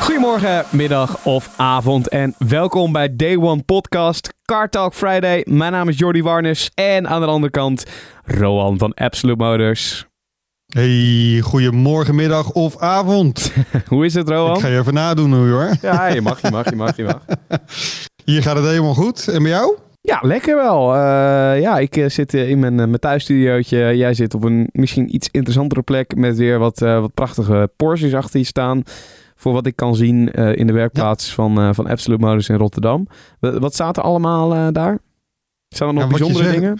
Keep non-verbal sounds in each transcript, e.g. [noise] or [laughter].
Goedemorgen, middag of avond en welkom bij Day One Podcast Car Talk Friday. Mijn naam is Jordi Warnes en aan de andere kant Rowan van Absolute Motors. Hey, goedemorgen, middag of avond. [laughs] Hoe is het, Rowan? Ik ga je even nadoen hoor. [laughs] Ja, je mag, je mag, je mag, je mag. [laughs] Hier gaat het helemaal goed. En bij jou? Ja, lekker wel. Eh, ja, ik eh, zit eh, in mijn, mijn thuisstudiootje. Jij zit op een misschien iets interessantere plek met weer wat, wat prachtige Porsches achter je staan. Voor wat ik kan zien eh, in de werkplaats van, eh, van Absolute Motors in Rotterdam. Wa- wat staat er allemaal eh, daar? Zijn er nog Ja, bijzondere zegt. dingen?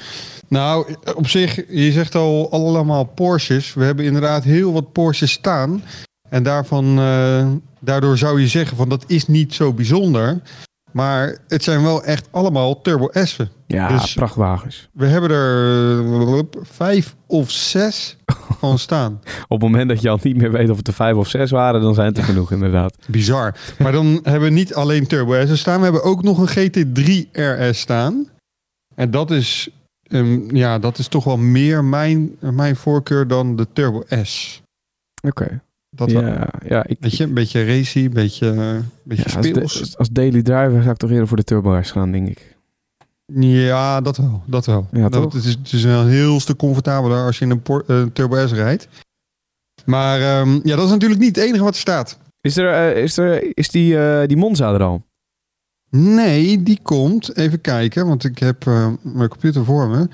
Nou, op zich, je zegt al allemaal Porsches. We hebben inderdaad heel wat Porsches staan. En daarvan, daardoor zou je zeggen van dat is niet zo bijzonder. Maar het zijn wel echt allemaal Turbo S'en. Ja, Dus- prachtwagens. We hebben er eh, vijf of zes van staan. [laughs] Op het moment dat je al niet meer weet of het er vijf of zes waren, dan zijn het er genoeg inderdaad. Bizar. Maar dan [laughs] hebben we niet alleen Turbo S'en staan. We hebben ook nog een GT3 RS staan. En dat is, ehm, ja, dat is toch wel meer mijn, mijn voorkeur dan de Turbo S. Oké. Dat wel. Ja, ja, ik, Weet je, een beetje racy, een beetje, een beetje ja, als, speels. de- als daily driver zou ik toch eerder voor de Turbo S gaan, denk ik. Ja, dat wel. Dat wel. Ja, dat, toch? Het, is, het is een heel stuk comfortabeler als je in een Por- eh, Turbo S rijdt. Maar ehm, ja, dat is natuurlijk niet het enige wat er staat. Is, er, eh, is, er, is die, eh, die Monza er al? Nee, die komt. Even kijken, want ik heb eh, mijn computer voor me.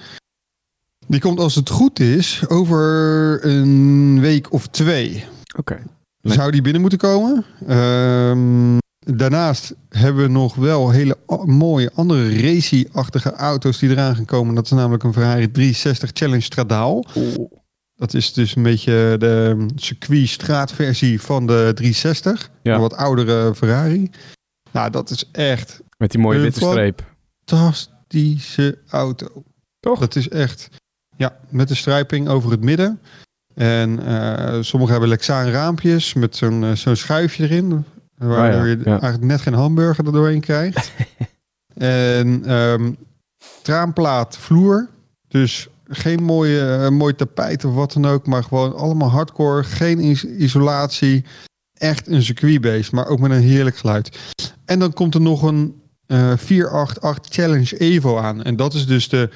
Die komt als het goed is over een week of twee. Oké. Nee. Zou die binnen moeten komen? Ehm, daarnaast hebben we nog wel hele mooie andere racy-achtige auto's die eraan gaan komen. Dat is namelijk een Ferrari 360 Challenge Stradaal. Dat is dus een beetje de circuit-straatversie van de 360. Ja. Een wat oudere Ferrari. Nou, dat is echt Met die mooie witte streep. fantastische auto. Toch? Dat is echt, ja, met de strijping over het midden. En eh sommige hebben Lexaan raampjes met zo'n eh, zo'n schuifje erin. Waardoor Oh je eigenlijk net geen hamburger er doorheen krijgt. [laughs] en ehm traanplaat vloer. Dus geen mooie, eh, mooi tapijt of wat dan ook. Maar gewoon allemaal hardcore. Geen is- isolatie. Echt een circuitbeest. Maar ook met een heerlijk geluid. En dan komt er nog een eh 488 Challenge Evo aan. En dat is dus de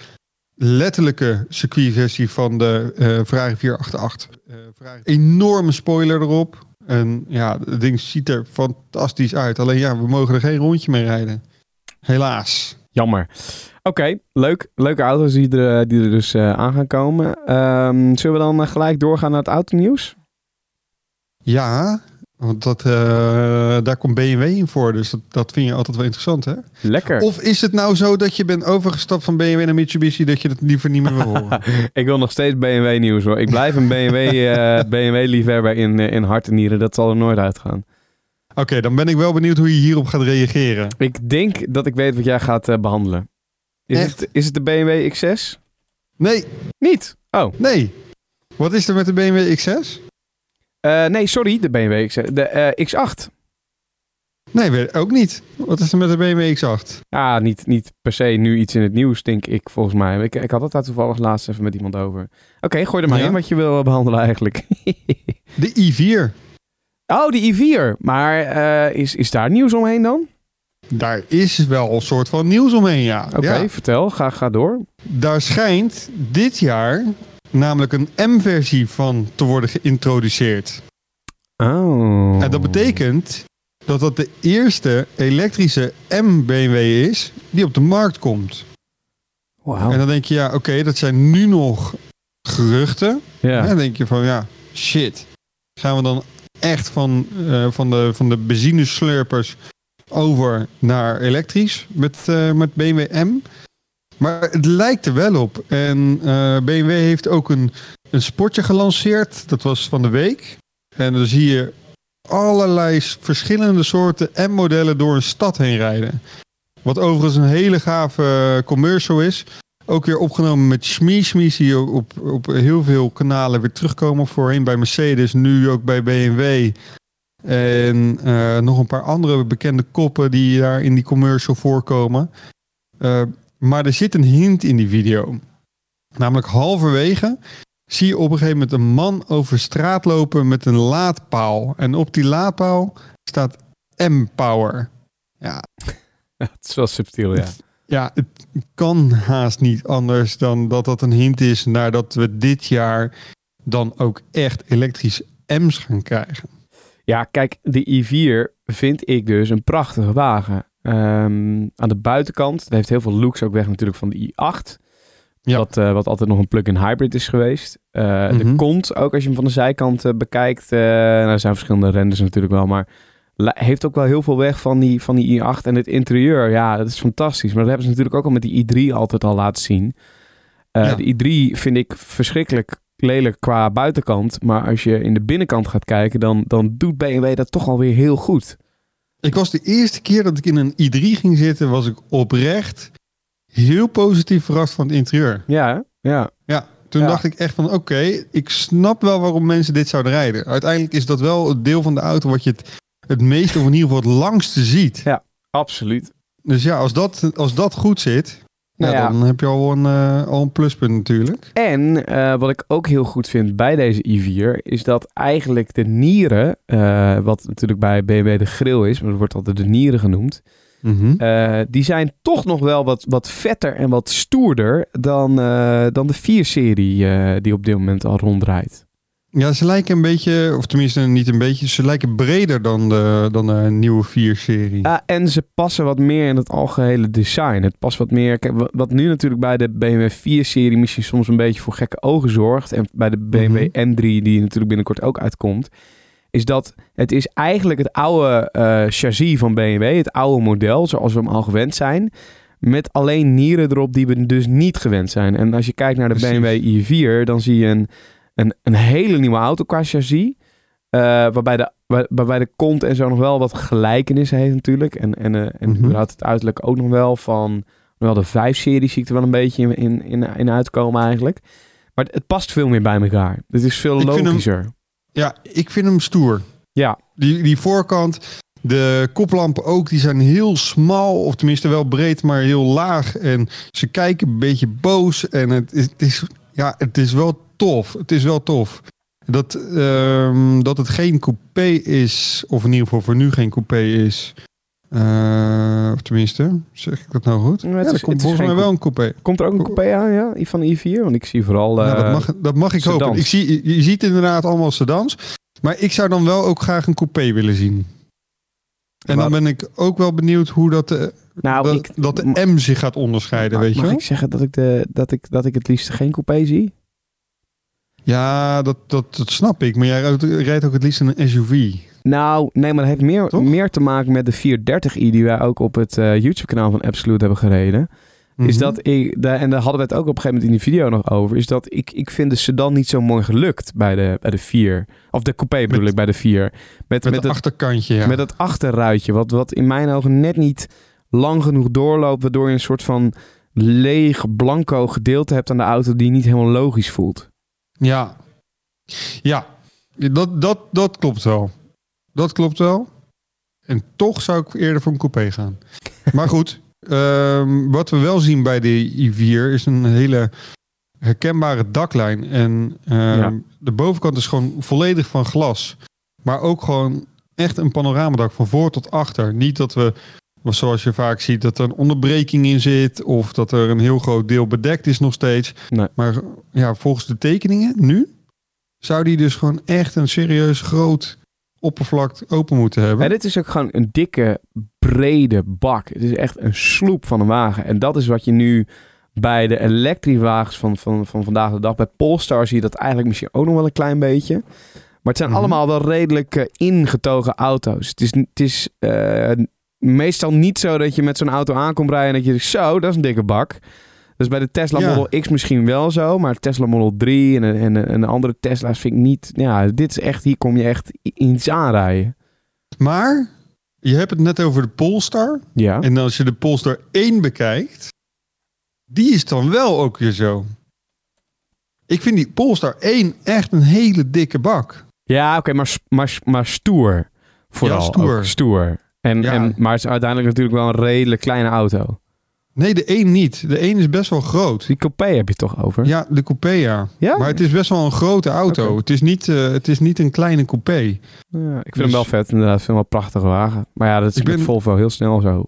letterlijke circuitversie van de eh Ferrari 488. Eh, Ferrari. Enorme spoiler erop. En ja, het ding ziet er fantastisch uit. Alleen ja, we mogen er geen rondje mee rijden. Helaas. Jammer. Oké, leuk. Leuke auto's die er, die er dus eh, aan gaan komen. Ehm, zullen we dan eh, gelijk doorgaan naar het autonieuws? Ja, want dat, eh, daar komt BMW in voor. Dus dat, dat vind je altijd wel interessant, hè? Lekker. Of is het nou zo dat je bent overgestapt van BMW naar Mitsubishi... dat je het liever niet meer wil horen? [laughs] Ik wil nog steeds BMW nieuws hoor. Ik blijf een BMW, [laughs] eh, BMW liefhebber in, eh, in hart en nieren. Dat zal er nooit uitgaan. Oké, dan ben ik wel benieuwd hoe je hierop gaat reageren. Ik denk dat ik weet wat jij gaat eh, behandelen. Is Echt? het, is het de BMW X6? Nee, Niet. Oh. nee. Wat is er met de BMW X6? Eh, nee, sorry. De BMW X6. De eh, X8. Nee, weet- ook niet. Wat is er met de BMW X8? Ah, niet, niet per se nu iets in het nieuws, denk ik, volgens mij. Ik, ik had het daar toevallig laatst even met iemand over. Oké, gooi er maar Ja? in wat je wil behandelen eigenlijk. [laughs] De i4. oh, die i4. Maar eh, is, is daar nieuws omheen dan? Daar is wel een soort van nieuws omheen, ja. Oké, Ja. vertel. Ga, ga door. Daar schijnt dit jaar namelijk een M-versie van te worden geïntroduceerd. Oh. En dat betekent dat dat de eerste elektrische M-BMW is die op de markt komt. Wauw. En dan denk je, ja, oké, dat zijn nu nog geruchten. Ja. En dan denk je van, ja, shit. Gaan we dan echt van, eh, van, de, van de benzineslurpers over naar elektrisch met, eh, met BMW M? Maar het lijkt er wel op. En eh, BMW heeft ook een, een sportje gelanceerd. Dat was van de week. En dan zie je allerlei verschillende soorten M-modellen door een stad heen rijden. Wat overigens een hele gave commercial is. Ook weer opgenomen met Schmie. Schmies die op, op, op heel veel kanalen weer terugkomen. Voorheen bij Mercedes, nu ook bij BMW. En eh, nog een paar andere bekende koppen die daar in die commercial voorkomen. Eh, maar er zit een hint in die video. Namelijk halverwege zie je op een gegeven moment een man over straat lopen met een laadpaal. En op die laadpaal staat M-Power. Ja, het is wel subtiel, ja. ja, het kan haast niet anders dan dat dat een hint is naar dat we dit jaar dan ook echt elektrisch M's gaan krijgen. Ja, kijk, de i4 vind ik dus een prachtige wagen. Ehm, aan de buitenkant, dat heeft heel veel looks ook weg natuurlijk van de i8. Ja. Wat, eh, wat altijd nog een plug-in hybrid is geweest. Eh, De Mhm. kont, ook als je hem van de zijkant eh, bekijkt. nou, er zijn verschillende renders natuurlijk wel, maar heeft ook wel heel veel weg van die, van die i8. En het interieur, ja, dat is fantastisch. Maar dat hebben ze natuurlijk ook al met die i3 altijd al laten zien. Ja. De i3 vind ik verschrikkelijk lelijk qua buitenkant. Maar als je in de binnenkant gaat kijken, dan, dan doet BMW dat toch alweer heel goed. Ik was de eerste keer dat ik in een i3 ging zitten, was ik oprecht heel positief verrast van het interieur. Ja, ja. Ja, toen Ja. dacht ik echt van oké, ik snap wel waarom mensen dit zouden rijden. Uiteindelijk is dat wel het deel van de auto wat je het, het meeste of in ieder geval het langste ziet. absoluut. Dus ja, als dat, als dat goed zit, Nou ja, ja. dan heb je al een, eh, al een pluspunt natuurlijk. En eh, wat ik ook heel goed vind bij deze i4 is dat eigenlijk de nieren, eh, wat natuurlijk bij BMW de grill is, maar dat wordt altijd de nieren genoemd, Mhm. die zijn toch nog wel wat, wat vetter en wat stoerder dan, dan de 4-serie eh, die op dit moment al ronddraait. Ja, ze lijken een beetje, of tenminste niet een beetje, ze lijken breder dan de, dan de nieuwe 4-serie. Ja, en ze passen wat meer in het algehele design. Het past wat meer. Kijk, wa- wat nu natuurlijk bij de BMW 4-serie misschien soms een beetje voor gekke ogen zorgt. En bij de BMW Mhm. M3, die natuurlijk binnenkort ook uitkomt. Is dat het is eigenlijk het oude eh, chassis van BMW. Het oude model, zoals we hem al gewend zijn. Met alleen nieren erop die we dus niet gewend zijn. En als je kijkt naar de Precies. BMW i4, dan zie je een, een, een hele nieuwe auto qua chassis. Eh, waarbij, de, waar- waarbij de kont en zo nog wel wat gelijkenissen heeft natuurlijk. En, en, eh, en Mhm. überhaupt het uiterlijk ook nog wel van... Wel de 5-serie zie ik er wel een beetje in, in, in, in uitkomen eigenlijk. Maar het, het past veel meer bij elkaar. Het is veel Ik vind hem- logischer. Ja, ik vind hem stoer. Ja, Die, die voorkant, de koplampen ook, die zijn heel smal. Of tenminste wel breed, maar heel laag. En ze kijken een beetje boos. En het is, het is, ja, het is wel tof. Het is wel tof. Dat, ehm, dat het geen coupé is, of in ieder geval voor nu geen coupé is. Eh, of tenminste, zeg ik dat nou goed? Ja, Ja, het er komt het volgens mij wel een coupé. komt er ook een coupé aan ja, van de i4? Want ik zie vooral... Nou, dat, eh, mag, dat mag ik sedans. hopen. Ik zie, je ziet inderdaad allemaal sedans. Maar ik zou dan wel ook graag een coupé willen zien. En dan ben ik ook wel benieuwd hoe dat de, nou, dat, ik, dat de M zich gaat onderscheiden, weet je mag ik zeggen dat ik, de, dat, ik, dat ik het liefst geen coupé zie? Ja, dat, dat, dat snap ik. Maar jij rijdt- ook het liefst een SUV. Nou, nee, maar dat heeft meer, Toch? meer te maken met de 430i die wij ook op het eh, YouTube-kanaal van Absolute hebben gereden. Is Mhm. dat ik, daar- en daar hadden we het ook op een gegeven moment in die video nog over, is dat ik, ik vind de sedan niet zo mooi gelukt bij de, bij de 4. Of de coupé bedoel Met- ik bij de 4. Met, Met, met, het achterkantje, ja. met het achterruitje, wat, wat in mijn ogen net niet lang genoeg doorloopt, waardoor je een soort van leeg blanco gedeelte hebt aan de auto die niet helemaal logisch voelt. Ja. Ja, dat, dat, dat klopt wel. Dat klopt wel. En toch zou ik eerder voor een coupé gaan. maar goed, ehm, wat we wel zien bij de i4 is een hele herkenbare daklijn. En ehm, Ja. de bovenkant is gewoon volledig van glas. Maar ook gewoon echt een panoramadak van voor tot achter. Niet dat we, zoals je vaak ziet, dat er een onderbreking in zit. Of dat er een heel groot deel bedekt is nog steeds. Nee. Maar ja, volgens de tekeningen nu zou die dus gewoon echt een serieus groot oppervlak open moeten hebben. En dit is ook gewoon een dikke, brede bak. Het is echt een sloep van een wagen. En dat is wat je nu bij de elektrische wagens van, van, van vandaag de dag... Bij Polestar zie je dat eigenlijk misschien ook nog wel een klein beetje. Maar het zijn Mhm. allemaal wel redelijk eh, ingetogen auto's. Het is, het is eh, meestal niet zo dat je met zo'n auto aankomt rijden... en dat je zo, dat is een dikke bak. Dus bij de Tesla Ja. Model X misschien wel zo, maar Tesla Model 3 en, en, en de andere Tesla's vind ik niet. Ja, dit is echt, hier kom je echt iets aanrijden. Maar je hebt het net over de Polestar. Ja. En als je de Polestar 1 bekijkt, die is dan wel ook weer zo. Ik vind die Polestar 1 echt een hele dikke bak. Ja, oké, maar, maar, maar stoer. Vooral. Ja, stoer. ook stoer. En, Ja. en, maar het is uiteindelijk natuurlijk wel een redelijk kleine auto. Nee, de 1 niet. De 1 is best wel groot. Die coupé heb je toch over? Ja, de coupé ja. Ja? Maar het is best wel een grote auto. Het, is niet, eh, het is niet een kleine coupé. Ja, ik vind Dus- hem wel vet, inderdaad. Ik vind hem wel een prachtige wagen. Maar ja, dat is ben- Volvo heel snel zo.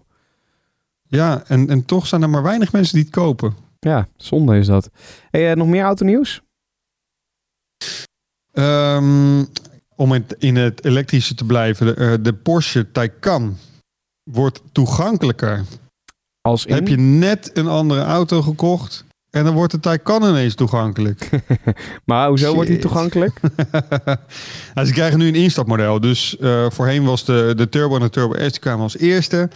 Ja, en, en toch zijn er maar weinig mensen die het kopen. Ja, zonde is dat. Hey, eh, nog meer autonieuws? Ehm, om in, in het elektrische te blijven, de, eh, de Porsche Taycan wordt toegankelijker. Als in... Heb je net een andere auto gekocht en dan wordt de Taycan ineens toegankelijk. [laughs] Maar hoezo wordt die toegankelijk? [laughs] Nou, ze krijgen nu een instapmodel. Dus eh, voorheen was de, de Turbo en de Turbo S die kwamen als eerste.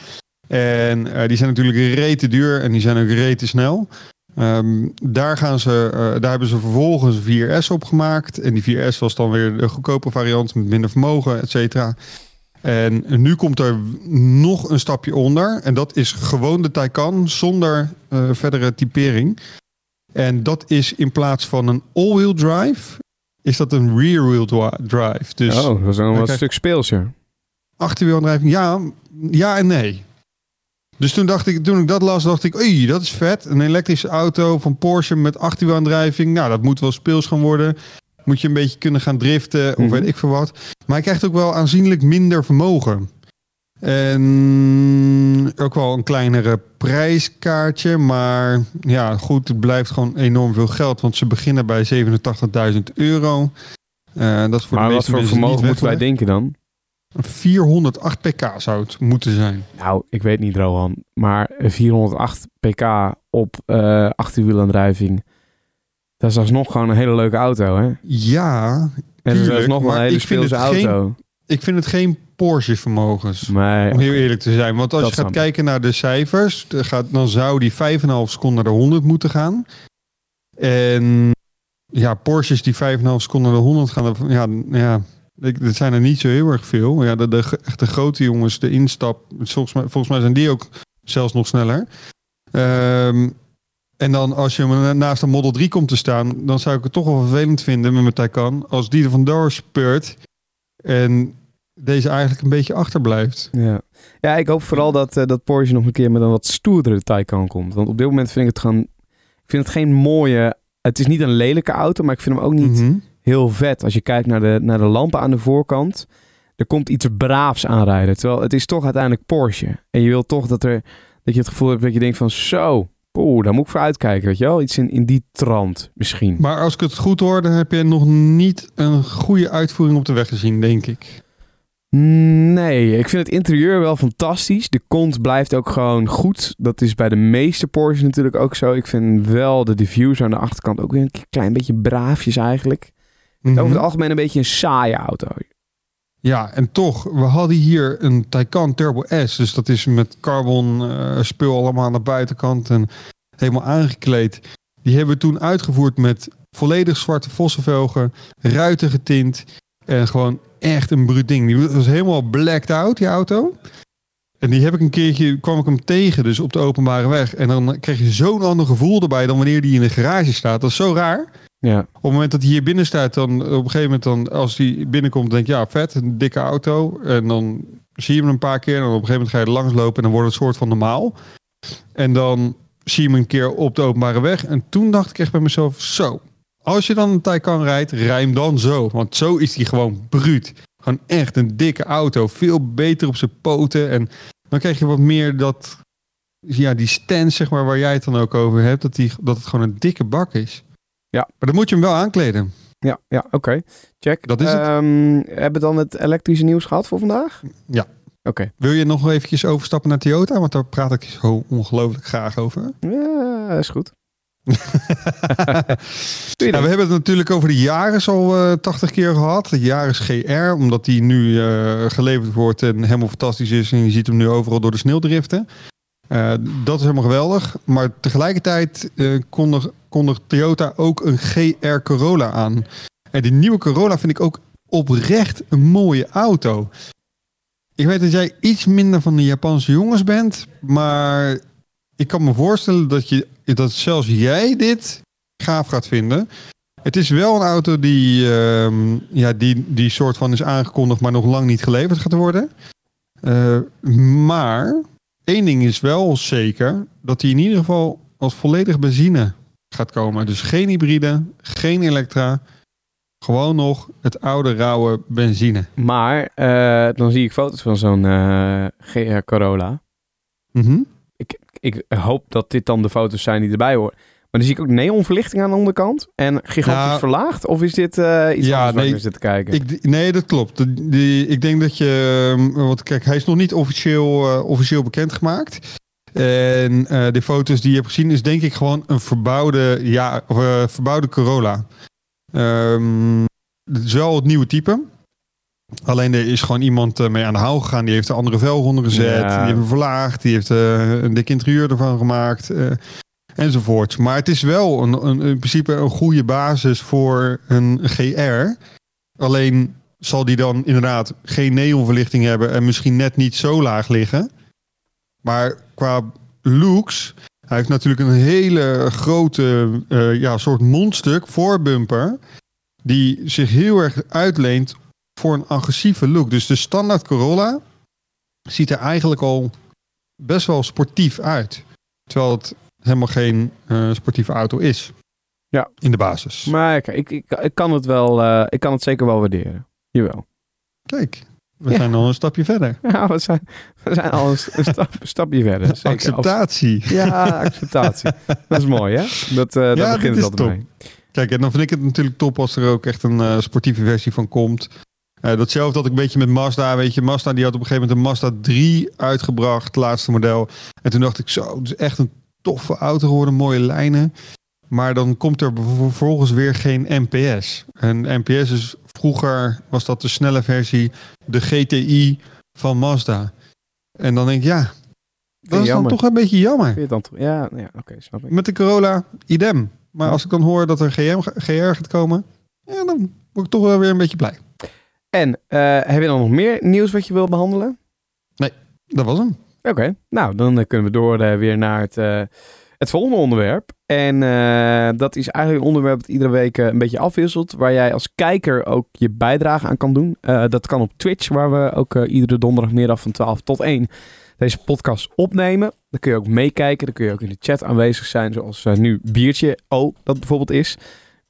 En eh, die zijn natuurlijk rete duur en die zijn ook rete snel. Ehm, daar, gaan ze, eh, daar hebben ze vervolgens een 4S op gemaakt. En die 4S was dan weer de goedkope variant met minder vermogen, et cetera. En nu komt er nog een stapje onder. En dat is gewoon de Taycan zonder eh, verdere typering. En dat is in plaats van een all-wheel drive, is dat een rear-wheel drive. Dus oh, dat is een kijk. stuk speelser. achterwielaandrijving, ja, ja en nee. Dus toen dacht ik, toen ik dat las, dacht ik, oei, dat is vet. Een elektrische auto van Porsche met achterwielaandrijving. Nou, dat moet wel speels gaan worden. Moet je een beetje kunnen gaan driften, of Mhm. weet ik veel wat. Maar hij krijgt ook wel aanzienlijk minder vermogen. En ook wel een kleinere prijskaartje. Maar ja, goed, het blijft gewoon enorm veel geld. Want ze beginnen bij 87.000 euro. Eh, dat is voor maar de wat voor vermogen moeten wij denken dan? 408 pk zou het moeten zijn. Nou, ik weet niet, Rohan. Maar 408 pk op eh achterwielaandrijving. Dat is alsnog gewoon een hele leuke auto, hè? Ja, En dat is alsnog wel een maar hele ik vind speelse het geen- auto. ik vind het geen Porsche-vermogens. Maar Om heel eerlijk te zijn. Want als je gaat kijken naar de cijfers, dan, gaat, dan zou die 5,5 seconden naar de 100 moeten gaan. En ja, Porsches die 5,5 seconden naar de 100 gaan, ja, ja, ik- dat zijn er niet zo heel erg veel. Ja, de, de echte grote jongens, de instap, volgens mij, volgens mij zijn die ook zelfs nog sneller. Ehm, en dan als je naast een Model 3 komt te staan, dan zou ik het toch wel vervelend vinden met mijn Taycan als die er vandoor speurt en deze eigenlijk een beetje achterblijft. Ja. ja, ik hoop vooral dat, eh, dat Porsche nog een keer met een wat stoerdere Taycan komt. Want op dit moment vind ik het gewoon... Ik vind het geen mooie... Het is niet een lelijke auto, maar ik vind hem ook niet Mhm. heel vet. Als je kijkt naar de, naar de lampen aan de voorkant... Er komt iets braafs aanrijden. Terwijl het is toch uiteindelijk Porsche. En je wil toch dat, er, dat je het gevoel hebt dat je denkt van... Zo, oeh, daar moet ik voor uitkijken, weet je wel? Iets in, in die trant misschien. Maar als ik het goed hoor, dan heb je nog niet een goede uitvoering op de weg gezien, denk ik. Nee, ik vind het interieur wel fantastisch. De kont blijft ook gewoon goed. Dat is bij de meeste Porsche natuurlijk ook zo. Ik vind wel de diffuser aan de achterkant ook weer een klein beetje braafjes eigenlijk. Mhm. Over het algemeen een beetje een saaie auto. Ja, en toch, we hadden hier een Taycan Turbo S. Dus dat is met carbon eh, spul allemaal aan de buitenkant en helemaal aangekleed. Die hebben we toen uitgevoerd met volledig zwarte vossenvelgen, ruiten getint en gewoon echt een bruut ding. Die was helemaal blacked out, die auto. En die heb ik een keertje, kwam ik hem tegen, dus op de openbare weg. En dan krijg je zo'n ander gevoel erbij dan wanneer die in de garage staat. Dat is zo raar. Ja, Op het moment dat hij hier binnen staat, dan op een gegeven moment, dan, als hij binnenkomt, denk je, ja, vet, een dikke auto. En dan zie je hem een paar keer en op een gegeven moment ga je er langs lopen en dan wordt het soort van normaal. En dan zie je hem een keer op de openbare weg. En toen dacht ik echt bij mezelf, zo, als je dan een Taycan rijdt, rij hem dan zo. Want zo is hij gewoon bruut. Gewoon echt een dikke auto. Veel beter op zijn poten. En dan krijg je wat meer dat, ja, die stance, zeg maar, waar jij het dan ook over hebt. Dat, die, dat het gewoon een dikke bak is. Ja. Maar dan moet je hem wel aankleden. ja, ja oké. Check. Dat is het. Ehm, hebben we dan het elektrische nieuws gehad voor vandaag? Ja. Oké. Wil je nog eventjes overstappen naar Toyota? Want daar praat ik zo ongelooflijk graag over. Ja, is goed. [laughs] Dan? we hebben het natuurlijk over de Yaris al eh 80 keer gehad. De Yaris GR, omdat die nu eh, geleverd wordt en helemaal fantastisch is. En je ziet hem nu overal door de sneeuw Eh, dat is helemaal geweldig. Maar tegelijkertijd eh kondigt, kondigt Toyota ook een GR Corolla aan. En die nieuwe Corolla vind ik ook oprecht een mooie auto. ik weet dat jij iets minder van de Japanse jongens bent, maar ik kan me voorstellen dat, je, dat zelfs jij dit gaaf gaat vinden. Het is wel een auto die, ehm, ja, die, die soort van is aangekondigd, maar nog lang niet geleverd gaat worden. Eh, maar één ding is wel zeker, dat hij in ieder geval als volledig benzine gaat komen. Dus geen hybride, geen elektra, gewoon nog het oude rauwe benzine. Maar eh, dan zie ik foto's van zo'n eh, GR Corolla. Mhm. Ik hoop dat dit dan de foto's zijn die erbij horen. Maar dan zie ik ook neonverlichting aan de onderkant. En gigantisch Nou, verlaagd? Of is dit eh, iets Ja, anders waar nee, zit te kijken? Ik, nee, dat klopt. De- Die, ik denk dat je. ehm, Want kijk, hij is nog niet officieel, eh, officieel bekendgemaakt. En eh, de foto's die je hebt gezien, is denk ik gewoon een verbouwde, ja, verbouwde Corolla. Ehm, het is wel het nieuwe type. Alleen er is gewoon iemand mee aan de haal gegaan. Die heeft er andere velgen onder gezet. Ja. Die heeft hem verlaagd. Die heeft een dik interieur ervan gemaakt. Enzovoorts. Maar het is wel een, een, in principe een goede basis voor een GR. Alleen zal die dan inderdaad geen neonverlichting hebben en misschien net niet zo laag liggen. Maar qua looks, hij heeft natuurlijk een hele grote eh, ja, soort mondstuk voorbumper. Die zich heel erg uitleent voor een agressieve look. Dus de standaard Corolla ziet er eigenlijk al best wel sportief uit. Terwijl het helemaal geen eh, sportieve auto is. Ja. In de basis. Maar ik, ik, ik, kan het wel, eh, ik kan het zeker wel waarderen. Jawel. Kijk, we Ja. zijn al een stapje verder. [laughs] Ja, we zijn, we zijn al een, stap, stapje verder. Zeker. Acceptatie. Ja, acceptatie. Dat is mooi, hè? Dat, eh Ja, dat begint het is altijd top. mee. Kijk, en dan vind ik het natuurlijk top als er ook echt een sportieve versie van komt. Eh, datzelfde had ik een beetje met Mazda. Weet je, Mazda die had op een gegeven moment een Mazda 3 uitgebracht, het laatste model. En toen dacht ik zo, het is echt een toffe auto geworden, mooie lijnen. Maar dan komt er vervolgens weer geen NPS. En NPS is vroeger, was dat de snelle versie, de GTI van Mazda. En dan denk ik, ja, dat is dan toch een beetje jammer. Dan? Ja, ja oké, snap ik. Met de Corolla, idem. Maar als ik dan hoor dat er GM, GR gaat komen, ja, dan word ik toch wel weer een beetje blij. En eh, heb je dan nog meer nieuws wat je wilt behandelen? Dat was hem. Oké, nou dan eh, kunnen we door eh, weer naar het, eh, het volgende onderwerp. En dat is eigenlijk een onderwerp dat iedere week een beetje afwisselt. Waar jij als kijker ook je bijdrage aan kan doen. Dat kan op Twitch, waar we ook iedere donderdagmiddag van 12 tot 1 deze podcast opnemen. Dan kun je ook meekijken. Dan kun je ook in de chat aanwezig zijn. Zoals nu Biertje O dat bijvoorbeeld is.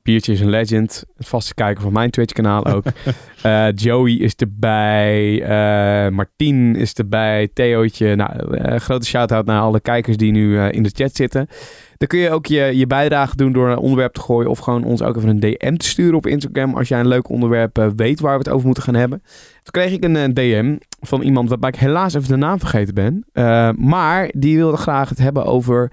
Biertje is een legend. Vaste kijker van mijn Twitch kanaal ook. [laughs] Eh, Joey is erbij. eh Martien is erbij. Theootje. Nou, eh, grote shout-out naar alle kijkers die nu in de chat zitten. Dan kun je ook je, je bijdrage doen door een onderwerp te gooien. Of gewoon ons ook even een DM te sturen op Instagram. Als jij een leuk onderwerp weet waar we het over moeten gaan hebben. Toen kreeg ik een DM van iemand waarbij ik helaas even de naam vergeten ben. Maar die wilde graag het hebben over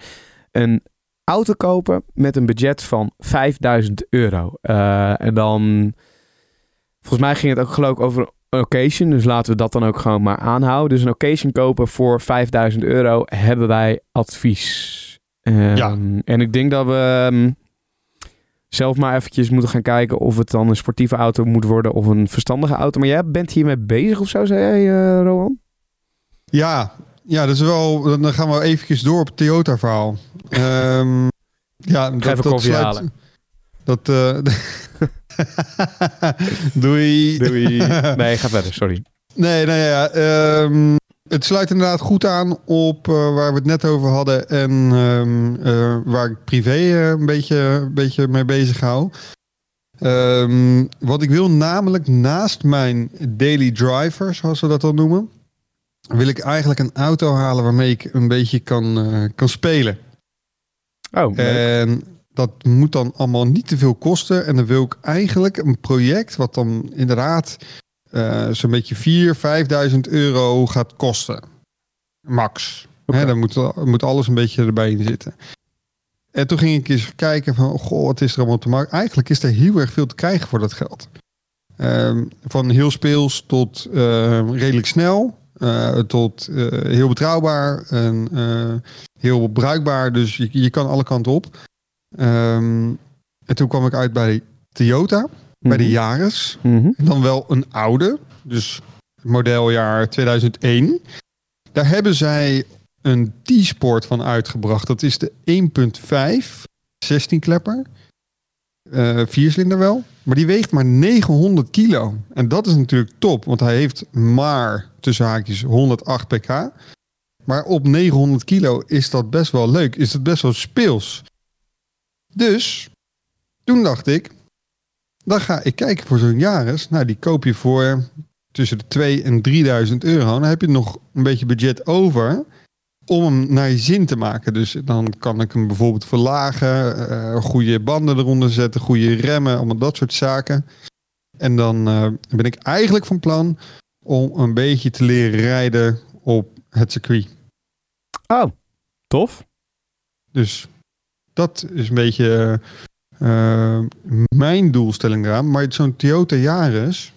een auto kopen met een budget van 5000 euro. Eh, en dan, volgens mij ging het ook geloof ik over een occasion. Dus laten we dat dan ook gewoon maar aanhouden. Dus een occasion kopen voor 5000 euro hebben wij advies. Ehm, Ja. En ik denk dat we ehm, zelf maar eventjes moeten gaan kijken of het dan een sportieve auto moet worden of een verstandige auto. Maar jij bent hiermee bezig of zo, zei jij, eh? Ja, ja, dat is wel. Dan gaan we eventjes door op het Toyota verhaal. [laughs] Ehm ja, dat, even koffie halen. Dat. eh, [laughs] Doei. Doei. [laughs] Nee, ga verder, sorry. Nee, nee, ja. ehm, het sluit inderdaad goed aan op eh, waar we het net over hadden. En ehm, eh, waar ik privé een, beetje, een beetje mee bezig hou. Wat ik wil namelijk naast mijn daily driver, zoals we dat dan noemen, wil ik eigenlijk een auto halen waarmee ik een beetje kan, eh, kan spelen. Oh. En dat moet dan allemaal niet te veel kosten. En dan wil ik eigenlijk een project wat dan inderdaad eh, zo'n beetje 4.000, 5.000 euro gaat kosten. Max. Hè, dan moet, moet alles een beetje erbij in zitten. En toen ging ik eens kijken van, goh, wat is er allemaal op de markt? Eigenlijk is er heel erg veel te krijgen voor dat geld. Ehm, van heel speels tot eh, redelijk snel, eh, tot eh, heel betrouwbaar en eh, heel bruikbaar. Dus je, je kan alle kanten op. Ehm, en toen kwam ik uit bij Toyota, bij de Mhm. Yaris. Mhm. Dan wel een oude, dus modeljaar 2001. Daar hebben zij een T-Sport van uitgebracht. Dat is de 1.5 16 klepper. Eh vierslinder wel. Maar die weegt maar 900 kilo. En dat is natuurlijk top. Want hij heeft maar tussen haakjes 108 pk. Maar op 900 kilo is dat best wel leuk. Is dat best wel speels. Dus toen dacht ik, dan ga ik kijken voor zo'n Yaris. Nou, die koop je voor tussen de 2 en 3000 euro. Dan heb je nog een beetje budget over om hem naar je zin te maken. Dus dan kan ik hem bijvoorbeeld verlagen, eh, goede banden eronder zetten, goede remmen, allemaal dat soort zaken. En dan eh, ben ik eigenlijk van plan om een beetje te leren rijden op het circuit. Oh, tof. Dus dat is een beetje eh, mijn doelstelling eraan. Maar zo'n Toyota Yaris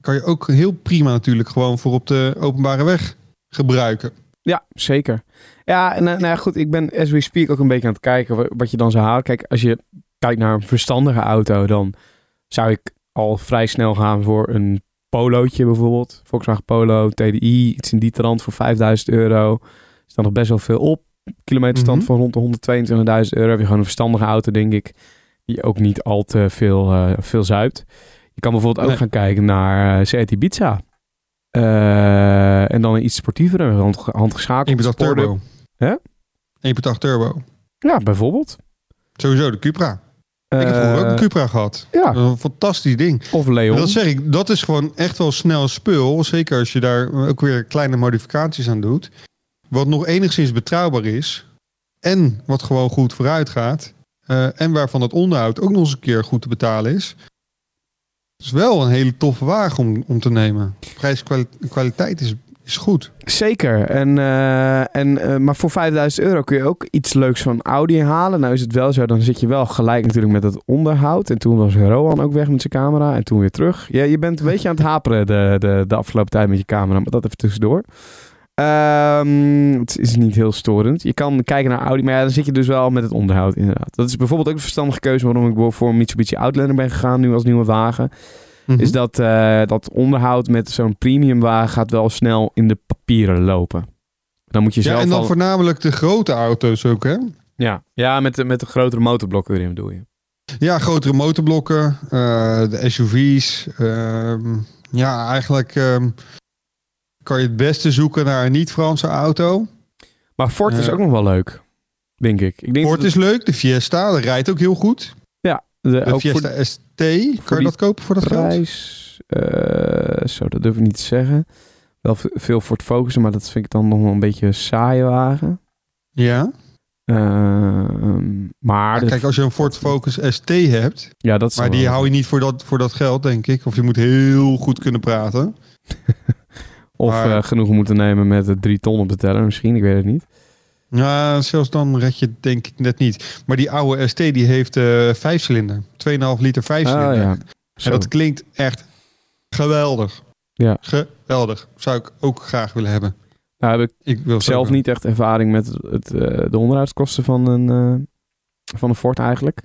kan je ook heel prima natuurlijk gewoon voor op de openbare weg gebruiken. Ja, zeker. Ja, en eh, nou ja, goed, ik ben as we speak ook een beetje aan het kijken wa- wat je dan zou halen. Kijk, als je kijkt naar een verstandige auto, dan zou ik al vrij snel gaan voor een polootje bijvoorbeeld. Volkswagen Polo, TDI, iets in die trant voor 5000 euro. Er staat nog best wel veel op. Kilometerstand Mhm. van rond de 122.000 euro. Heb je gewoon een verstandige auto, denk ik. Die ook niet al te veel, eh, veel zuipt. Je kan bijvoorbeeld ook Nee. gaan kijken naar uh, Seat Ibiza. Eh, en dan een iets sportievere, hand, handgeschakeld 1.8 sport. turbo. Hè? 1.8 turbo. Ja, bijvoorbeeld. Sowieso de Cupra. ik heb vroeger ook Eh, een Cupra gehad. Ja, Dat is Een fantastisch ding. of Leon. Dat zeg ik, dat is gewoon echt wel snel spul. Zeker als je daar ook weer kleine modificaties aan doet. Wat nog enigszins betrouwbaar is. En wat gewoon goed vooruit gaat. eh, en waarvan het onderhoud ook nog eens een keer goed te betalen is. Het is wel een hele toffe wagen om, om te nemen. Prijs-kwaliteit is, is goed. Zeker. En, eh, en, eh, maar voor 5000 euro kun je ook iets leuks van Audi halen. Nou is het wel zo, dan zit je wel gelijk natuurlijk met het onderhoud. En toen was Rowan ook weg met zijn camera en toen weer terug. Ja, je bent een beetje aan het haperen de, de, de afgelopen tijd met je camera, maar dat even tussendoor. Ehm, het is niet heel storend. Je kan kijken naar Audi, maar ja, dan zit je dus wel met het onderhoud inderdaad. Dat is bijvoorbeeld ook een verstandige keuze waarom ik voor een Mitsubishi Outlander ben gegaan nu als nieuwe wagen. Mhm. Is dat eh, dat onderhoud met zo'n premium wagen gaat wel snel in de papieren lopen. Dan moet je ja, zelf en dan al- voornamelijk de grote auto's ook, hè? Ja, ja met, de, met de grotere motorblokken erin bedoel je. Ja, grotere motorblokken, eh, de SUV's. ehm, ja, eigenlijk ehm, kan je het beste zoeken naar een niet-Franse auto. Maar Ford is Ja. ook nog wel leuk, denk ik. ik denk Ford dat is leuk, de Fiesta, dat rijdt ook heel goed. ja, de, De ook Fiesta voor ST, kan je dat kopen voor dat geld? prijs. eh, zo, dat durf ik niet te zeggen. Wel veel Ford Focus, maar dat vind ik dan nog wel een beetje een saaie wagen. Ja. Ehm, maar de- kijk, als je een Ford Focus ST hebt, ja, dat maar wel- die hou je niet voor dat, voor dat geld, denk ik. Of je moet heel goed kunnen praten. [laughs] Of maar- eh, genoegen moeten nemen met de drie ton op de teller misschien, ik weet het niet. Ja, zelfs dan red je het denk ik net niet. Maar die oude ST die heeft eh vijf cilinder. 2,5 liter vijfcilinder. Ah, ja. En dat klinkt echt geweldig. Ja. Geweldig. Zou ik ook graag willen hebben. Nou, heb ik Ik wil zelf niet echt ervaring met het, eh, de onderhoudskosten van een, eh, van een Ford eigenlijk.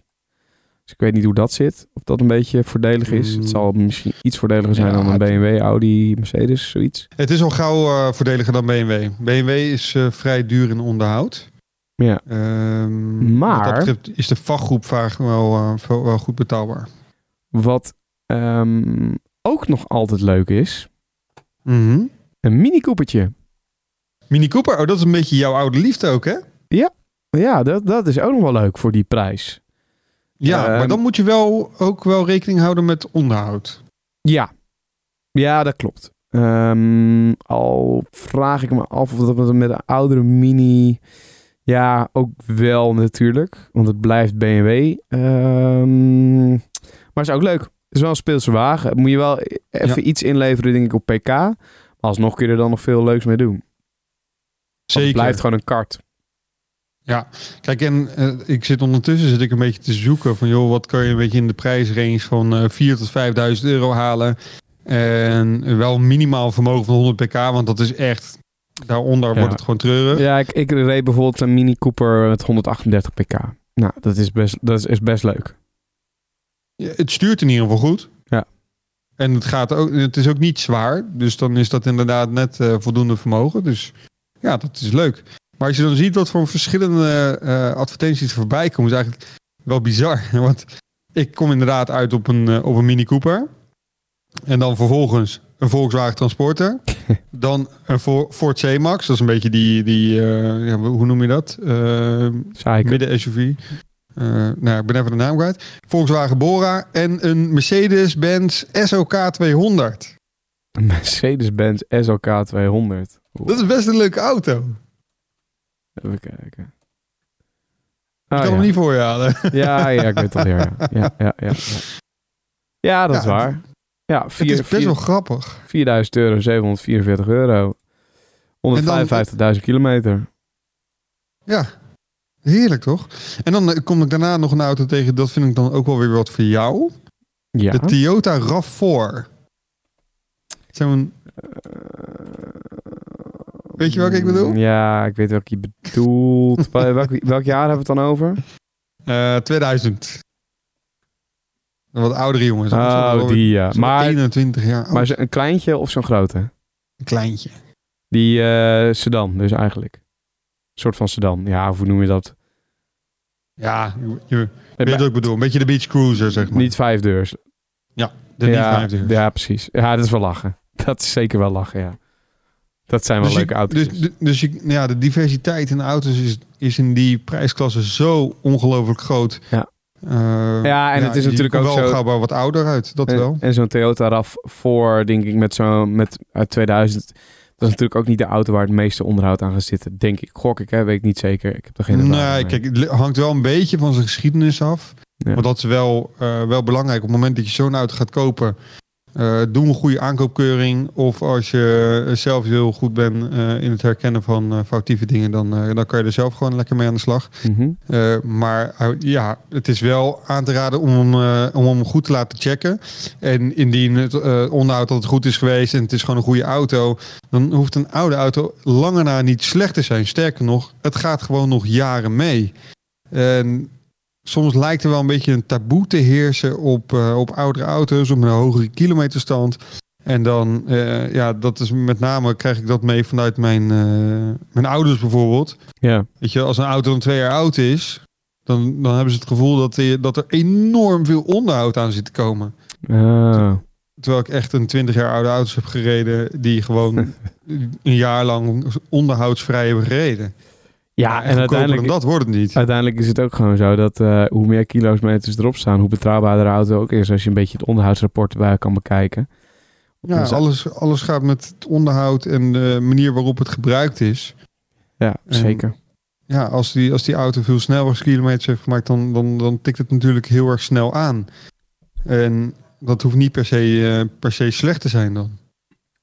Dus ik weet niet hoe dat zit. Of dat een beetje voordelig is. Mm. Het zal misschien iets voordeliger zijn Ja, dan een BMW, Audi, Mercedes, zoiets. Het is al gauw eh, voordeliger dan BMW. BMW is eh, vrij duur in onderhoud. Ja. Ehm, Maar- dat is de vakgroep vaak wel, eh, wel, wel goed betaalbaar. Wat ehm, ook nog altijd leuk is, Mhm. een Mini Coopertje. Mini Cooper, oh, dat is een beetje jouw oude liefde ook, hè? Ja, dat, dat is ook nog wel leuk voor die prijs. Ja, Ehm, maar dan moet je wel ook wel rekening houden met onderhoud. Ja, ja dat klopt. Ehm, al vraag ik me af of dat met een oudere Mini... Ja, ook wel natuurlijk. Want het blijft BMW. Ehm, maar is ook leuk. Het is wel een speelse wagen. Moet je wel even iets inleveren, denk ik, op PK. Maar alsnog kun je er dan nog veel leuks mee doen. Want Zeker. Het blijft gewoon een kart. Kijk, en eh, ik zit ondertussen zit ik een beetje te zoeken van, joh, wat kan je een beetje in de prijsrange van eh 4 tot 5.000 euro halen? En wel minimaal vermogen van 100 pk, want dat is echt, daaronder Ja. wordt het gewoon treurig. Ja, ik, ik reed bijvoorbeeld een Mini Cooper met 138 pk. Nou, dat is best, dat is, is best leuk. Ja, Het stuurt in ieder geval goed. Ja. En het, gaat ook, het is ook niet zwaar. Dus dan is dat inderdaad net eh, voldoende vermogen. Dus ja, dat is leuk. Maar als je dan ziet wat voor verschillende eh, advertenties er voorbij komen, is eigenlijk wel bizar. [laughs] Want ik kom inderdaad uit op een, eh, op een Mini Cooper. En dan vervolgens een Volkswagen Transporter. [laughs] dan een Ford C-Max. Dat is een beetje die, die ja, hoe noem je dat? Zeiken. midden SUV. Eh, nou, ik ben even de naam kwijt. Volkswagen Bora en een Mercedes-Benz SOK 200. Een Mercedes-Benz SLK 200. Oeh, Dat is best een leuke auto. Even kijken. Ik Ah, kan ja. hem niet voor je halen. [laughs] Ja, ja, ik weet het alweer. Ja, ja, ja. Ja, dat is waar. Ja, Het vier- is best vier- wel grappig. 4000 euro, 744 euro. 155.000 kilometer. Ja, heerlijk toch? En dan eh, kom ik daarna nog een auto tegen. Dat vind ik dan ook wel weer wat voor jou. Ja. De Toyota RAV4. Zo'n... Weet je welke ik bedoel? Ja, ik weet welke je bedoelt. [laughs] Wel- welk, welk jaar hebben we het dan over? Eh 2000. Een wat oudere jongens. Oh, die ja. Maar, 21 jaar oud. maar een kleintje of zo'n grote? Een kleintje. Die eh, sedan dus eigenlijk. Een soort van sedan. Ja, of hoe noem je dat? Ja, je, je weet wat ik bedoel. Een beetje de beach cruiser, zeg maar. Niet vijf deurs. de niet ja, vijfde. ja, precies. Ja, dat is wel lachen. [laughs] Dat is zeker wel lachen, ja. Dat zijn wel Dus, leuke je, auto's. dus, dus je, ja, de diversiteit in de auto's is, is in die prijsklasse zo ongelooflijk groot. Ja. Eh, Ja, en het is natuurlijk ook wel zo- gauw wat ouder uit, dat wel. En, zo'n Toyota RAV4, denk ik, met zo'n met uit 2000. Dat is natuurlijk ook niet de auto waar het meeste onderhoud aan gaat zitten. Denk ik. Gok ik, hè? Weet ik niet zeker. Ik heb er geen Nee, kijk, het hangt wel een beetje van zijn geschiedenis af. Ja. Want dat is wel, eh, wel belangrijk. Op het moment dat je zo'n auto gaat kopen, eh, doe een goede aankoopkeuring. Of als je zelf heel goed bent eh, in het herkennen van eh, foutieve dingen, dan, dan kan je er zelf gewoon lekker mee aan de slag. Mhm. Maar ja, het is wel aan te raden om hem, om hem goed te laten checken. En indien het onderhoud altijd goed is geweest en het is gewoon een goede auto, dan hoeft een oude auto langer na niet slecht te zijn. Sterker nog, het gaat gewoon nog jaren mee. En soms lijkt er wel een beetje een taboe te heersen op, eh, op oudere auto's, op een hogere kilometerstand. En dan, eh, ja, dat is met name, krijg ik dat mee vanuit mijn, eh, mijn ouders bijvoorbeeld. Ja. Weet je, als een auto dan twee jaar oud is, dan, dan hebben ze het gevoel dat, die- dat er enorm veel onderhoud aan zit te komen. Ah. Terwijl ik echt een 20 jaar oude auto's heb gereden die gewoon [laughs] een jaar lang onderhoudsvrij hebben gereden. Ja, en uiteindelijk, dat wordt het niet. uiteindelijk is het ook gewoon zo dat eh, hoe meer kilometers erop staan, hoe betrouwbaarder de auto ook is. Als je een beetje het onderhoudsrapport erbij kan bekijken. Ja, Dus- alles, alles gaat met het onderhoud en de manier waarop het gebruikt is. Ja, En- zeker. Ja, als die, als die auto veel snelheidskilometers heeft gemaakt, dan, dan, dan tikt het natuurlijk heel erg snel aan. En dat hoeft niet per se, eh, per se slecht te zijn dan.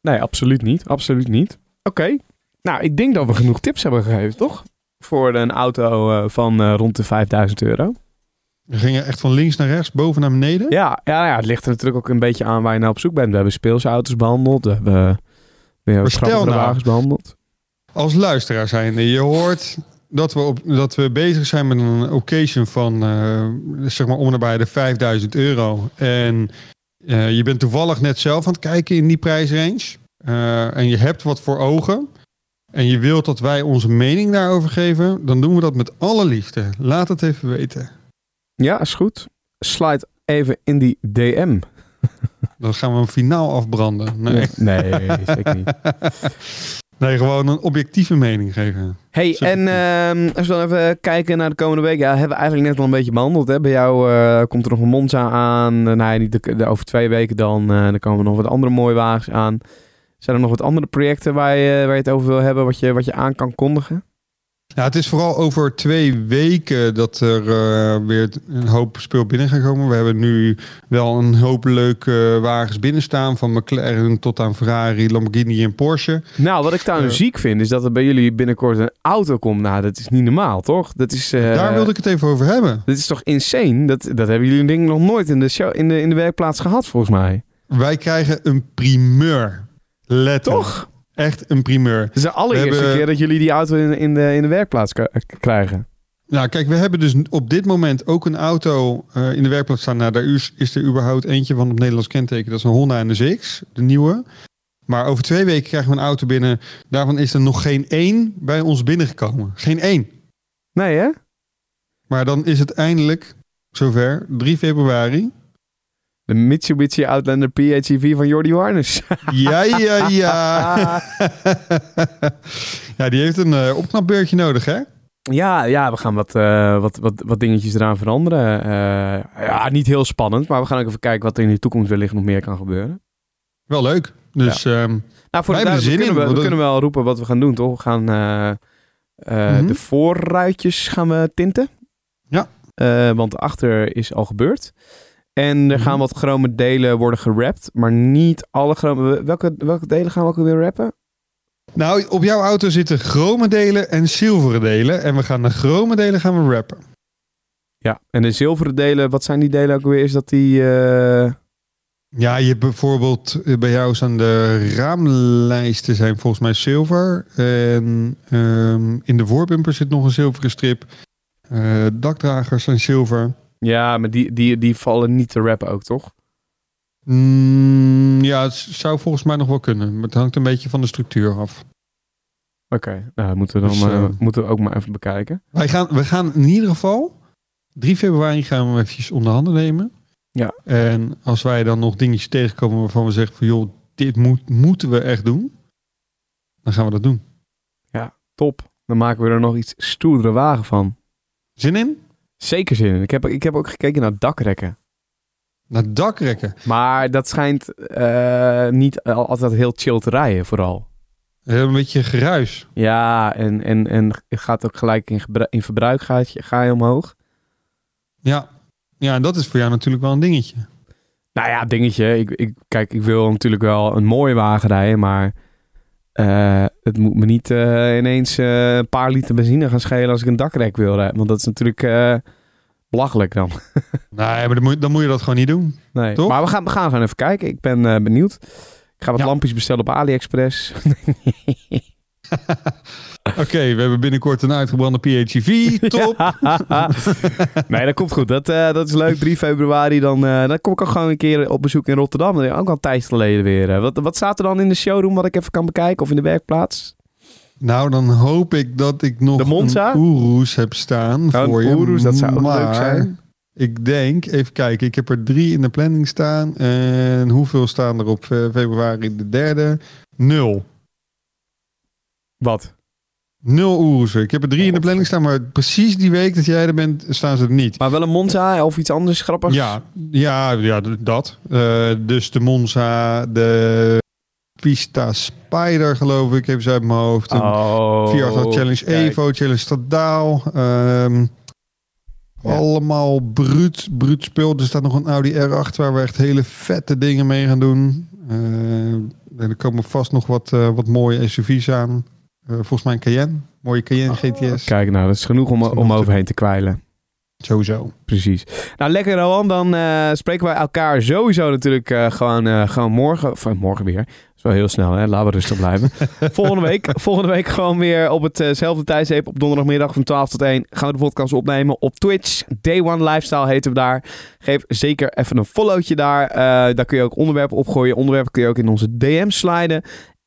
Nee, absoluut niet. Absoluut niet. Oké. Nou, ik denk dat we genoeg tips hebben gegeven, toch? Voor een auto eh, van eh, rond de 5000 euro. We gingen echt van links naar rechts, boven naar beneden. Ja, ja, ja, het ligt er natuurlijk ook een beetje aan waar je nou op zoek bent. We hebben speelse auto's behandeld. We hebben, we hebben nou- wagens behandeld. Als luisteraar zijnde, je hoort dat we, op, dat we bezig zijn met een occasion van eh, zeg maar om en nabij de 5000 euro. En je bent toevallig net zelf aan het kijken in die prijsrange. En je hebt wat voor ogen. En je wilt dat wij onze mening daarover geven. Dan doen we dat met alle liefde. Laat het even weten. Ja, is goed. Slide even in die DM. [laughs] Dan gaan we hem finaal afbranden. Nee, Nee, zeker niet. [laughs] nee gewoon een objectieve mening geven. Hey, en ehm, als we dan even kijken naar de komende week. Ja, hebben we eigenlijk net al een beetje behandeld. Hè? Bij jou eh, komt er nog een Monza aan. Uh, nee, niet de, de- over twee weken dan. eh, dan komen er nog wat andere mooie wagens aan. Zijn er nog wat andere projecten waar je, waar je het over wil hebben? Wat je, wat je aan kan kondigen? Ja, het is vooral over twee weken dat er eh, weer een hoop speel binnen gaan komen. We hebben nu wel een hoop leuke wagens binnen staan. Van McLaren tot aan Ferrari, Lamborghini en Porsche. Nou, wat ik daar Eh. ziek vind, is dat er bij jullie binnenkort een auto komt. Nou, dat is niet normaal, toch? Dat is, eh, Daar wilde ik het even over hebben. Dit is toch insane? Dat, dat hebben jullie denk ik nog nooit in de, show, in, de, in de werkplaats gehad, volgens mij. Wij krijgen een primeur. Letterlijk. Toch? Echt een primeur. Het is de allereerste hebben- keer dat jullie die auto in, in, de, in de werkplaats krijgen. Nou, kijk, we hebben dus op dit moment ook een auto eh, in de werkplaats staan. Nou, daar is, is er überhaupt eentje van op Nederlands kenteken. Dat is een Honda NSX, de nieuwe. Maar over twee weken krijgen we een auto binnen. Daarvan is er nog geen één bij ons binnengekomen. Geen één. Nee, hè? Maar dan is het eindelijk zover, 3 februari. De Mitsubishi Outlander PHEV van Jordi Warners. [laughs] Ja, ja, ja. [laughs] ja, die heeft een eh, opknapbeurtje nodig, hè? ja, ja, we gaan wat, eh, wat, wat, wat dingetjes eraan veranderen. Eh, ja, niet heel spannend, maar we gaan ook even kijken wat er in de toekomst wellicht nog meer kan gebeuren. Wel leuk. Dus ehm, Nou, voor Wij de hebben zin kunnen in, we, want we dat- kunnen wel roepen wat we gaan doen, toch? We gaan eh, eh, Mhm. de voorruitjes gaan we tinten. Ja. Eh, want achter is al gebeurd. En er Mhm. gaan wat chrome delen worden gerapt, maar niet alle chrome... Welke, welke delen gaan we ook weer rappen? nou, op jouw auto zitten chrome delen en zilveren delen. En we gaan de chrome delen gaan we rappen. Ja, en de zilveren delen, wat zijn die delen ook weer? Is dat die... eh, Ja, je hebt bijvoorbeeld eh, bij jou staan de raamlijsten zijn volgens mij zilver. En ehm, in de voorbumper zit nog een zilveren strip. Eh, dakdragers zijn zilver. Ja, maar die, die, die vallen niet te rappen ook, toch? Mm, ja, het zou volgens mij nog wel kunnen. Maar het hangt een beetje van de structuur af. Oké, nou, moeten we dan Dus, eh, eh, moeten we ook maar even bekijken. Wij gaan, we gaan in ieder geval 3 februari gaan we eventjes onder handen nemen. Ja. En als wij dan nog dingetjes tegenkomen waarvan we zeggen van joh, dit moet, moeten we echt doen. Dan gaan we dat doen. Top. Dan maken we er nog iets stoerdere wagen van. Zin in? Zeker zin in. Ik heb, ik heb ook gekeken naar dakrekken. Naar dakrekken. Maar dat schijnt eh, niet al- altijd heel chill te rijden, vooral. Een beetje geruis. Ja, en, en, en gaat ook gelijk in, in verbruik ga je, ga je omhoog. Ja. Ja, en dat is voor jou natuurlijk wel een dingetje. Nou ja, dingetje. Ik, ik, kijk, ik wil natuurlijk wel een mooie wagen rijden, maar eh, het moet me niet eh, ineens eh, een paar liter benzine gaan schelen als ik een dakrek wil rijden. Want dat is natuurlijk belachelijk dan. [laughs] Nee, maar dan moet, dan moet je dat gewoon niet doen. Nee. Toch? Maar we gaan, we gaan gewoon even kijken. Ik ben benieuwd. Ik ga wat Ja. lampjes bestellen op AliExpress. [laughs] [laughs] Oké, we hebben binnenkort een uitgebrande PHEV. [laughs] Top. [laughs] nee, dat komt goed. Dat, eh, dat is leuk. 3 februari, dan, eh, dan kom ik ook gewoon een keer op bezoek in Rotterdam. Dat is ook al een tijd geleden weer. eh. Wat, wat staat er dan in de showroom wat ik even kan bekijken? Of in de werkplaats? Nou, dan hoop ik dat ik nog De Monza? een Urus heb staan Oh, voor je. Urus, dat zou ook leuk zijn. Ik denk, even kijken, ik heb er drie in de planning staan. En hoeveel staan er op februari de derde? Nul. Wat? Nul Urussen. Ik heb er drie in de planning staan, maar precies die week dat jij er bent, staan ze er niet. Maar wel een Monza of iets anders grappigs? Ja, ja, ja dat. Eh, dus de Monza, de Pista Spider, geloof ik, even uit mijn hoofd. Een Oh. Challenge kijk. Evo, Challenge Stadaal. ehm, Ja. Allemaal bruut, bruut spul. Er staat nog een Audi R8 waar we echt hele vette dingen mee gaan doen. Eh, en er komen vast nog wat, eh, wat mooie SUV's aan. Eh, volgens mij een Cayenne. Mooie Cayenne GTS. Kijk, nou, dat is genoeg om, om overheen te kwijlen. Sowieso. Precies. Nou, lekker Rowan. Dan eh, spreken wij elkaar sowieso natuurlijk eh, gewoon, eh, gewoon morgen. Of eh, morgen weer. Dat is wel heel snel, hè? Laten we rustig blijven. [laughs] volgende, week, volgende week gewoon weer op hetzelfde tijdstip. Op donderdagmiddag van 12 tot 1 gaan we de podcast opnemen op Twitch. Day One Lifestyle heten we daar. Geef zeker even een followtje daar. Eh, daar kun je ook onderwerpen opgooien. Onderwerpen kun je ook in onze DM sliden.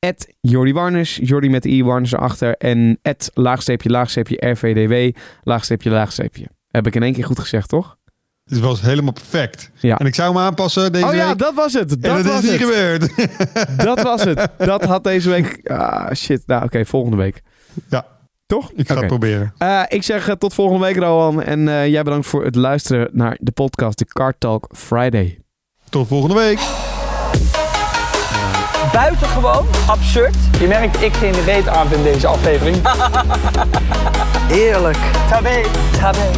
At Jordi Warners, Jordi met de i Warners erachter. En at laagsteepje, laagsteepje, RVDW, laagsteepje, laagsteepje. Heb ik in één keer goed gezegd, toch? Het was helemaal perfect. Ja. En ik zou hem aanpassen deze oh ja, dat was het. Dat dat was is niet het. gebeurd. [laughs] Dat was het. Dat had deze week... Ah, shit. Nou, oké. volgende week. Ja. Toch? ik ga het proberen. Eh, ik zeg eh, tot volgende week, Rowan. En eh, jij bedankt voor het luisteren naar de podcast The Car Talk Friday. Tot volgende week buitengewoon absurd. Je merkt ik geen reet aan in deze aflevering. [laughs] Eerlijk. Tabé. Tabé.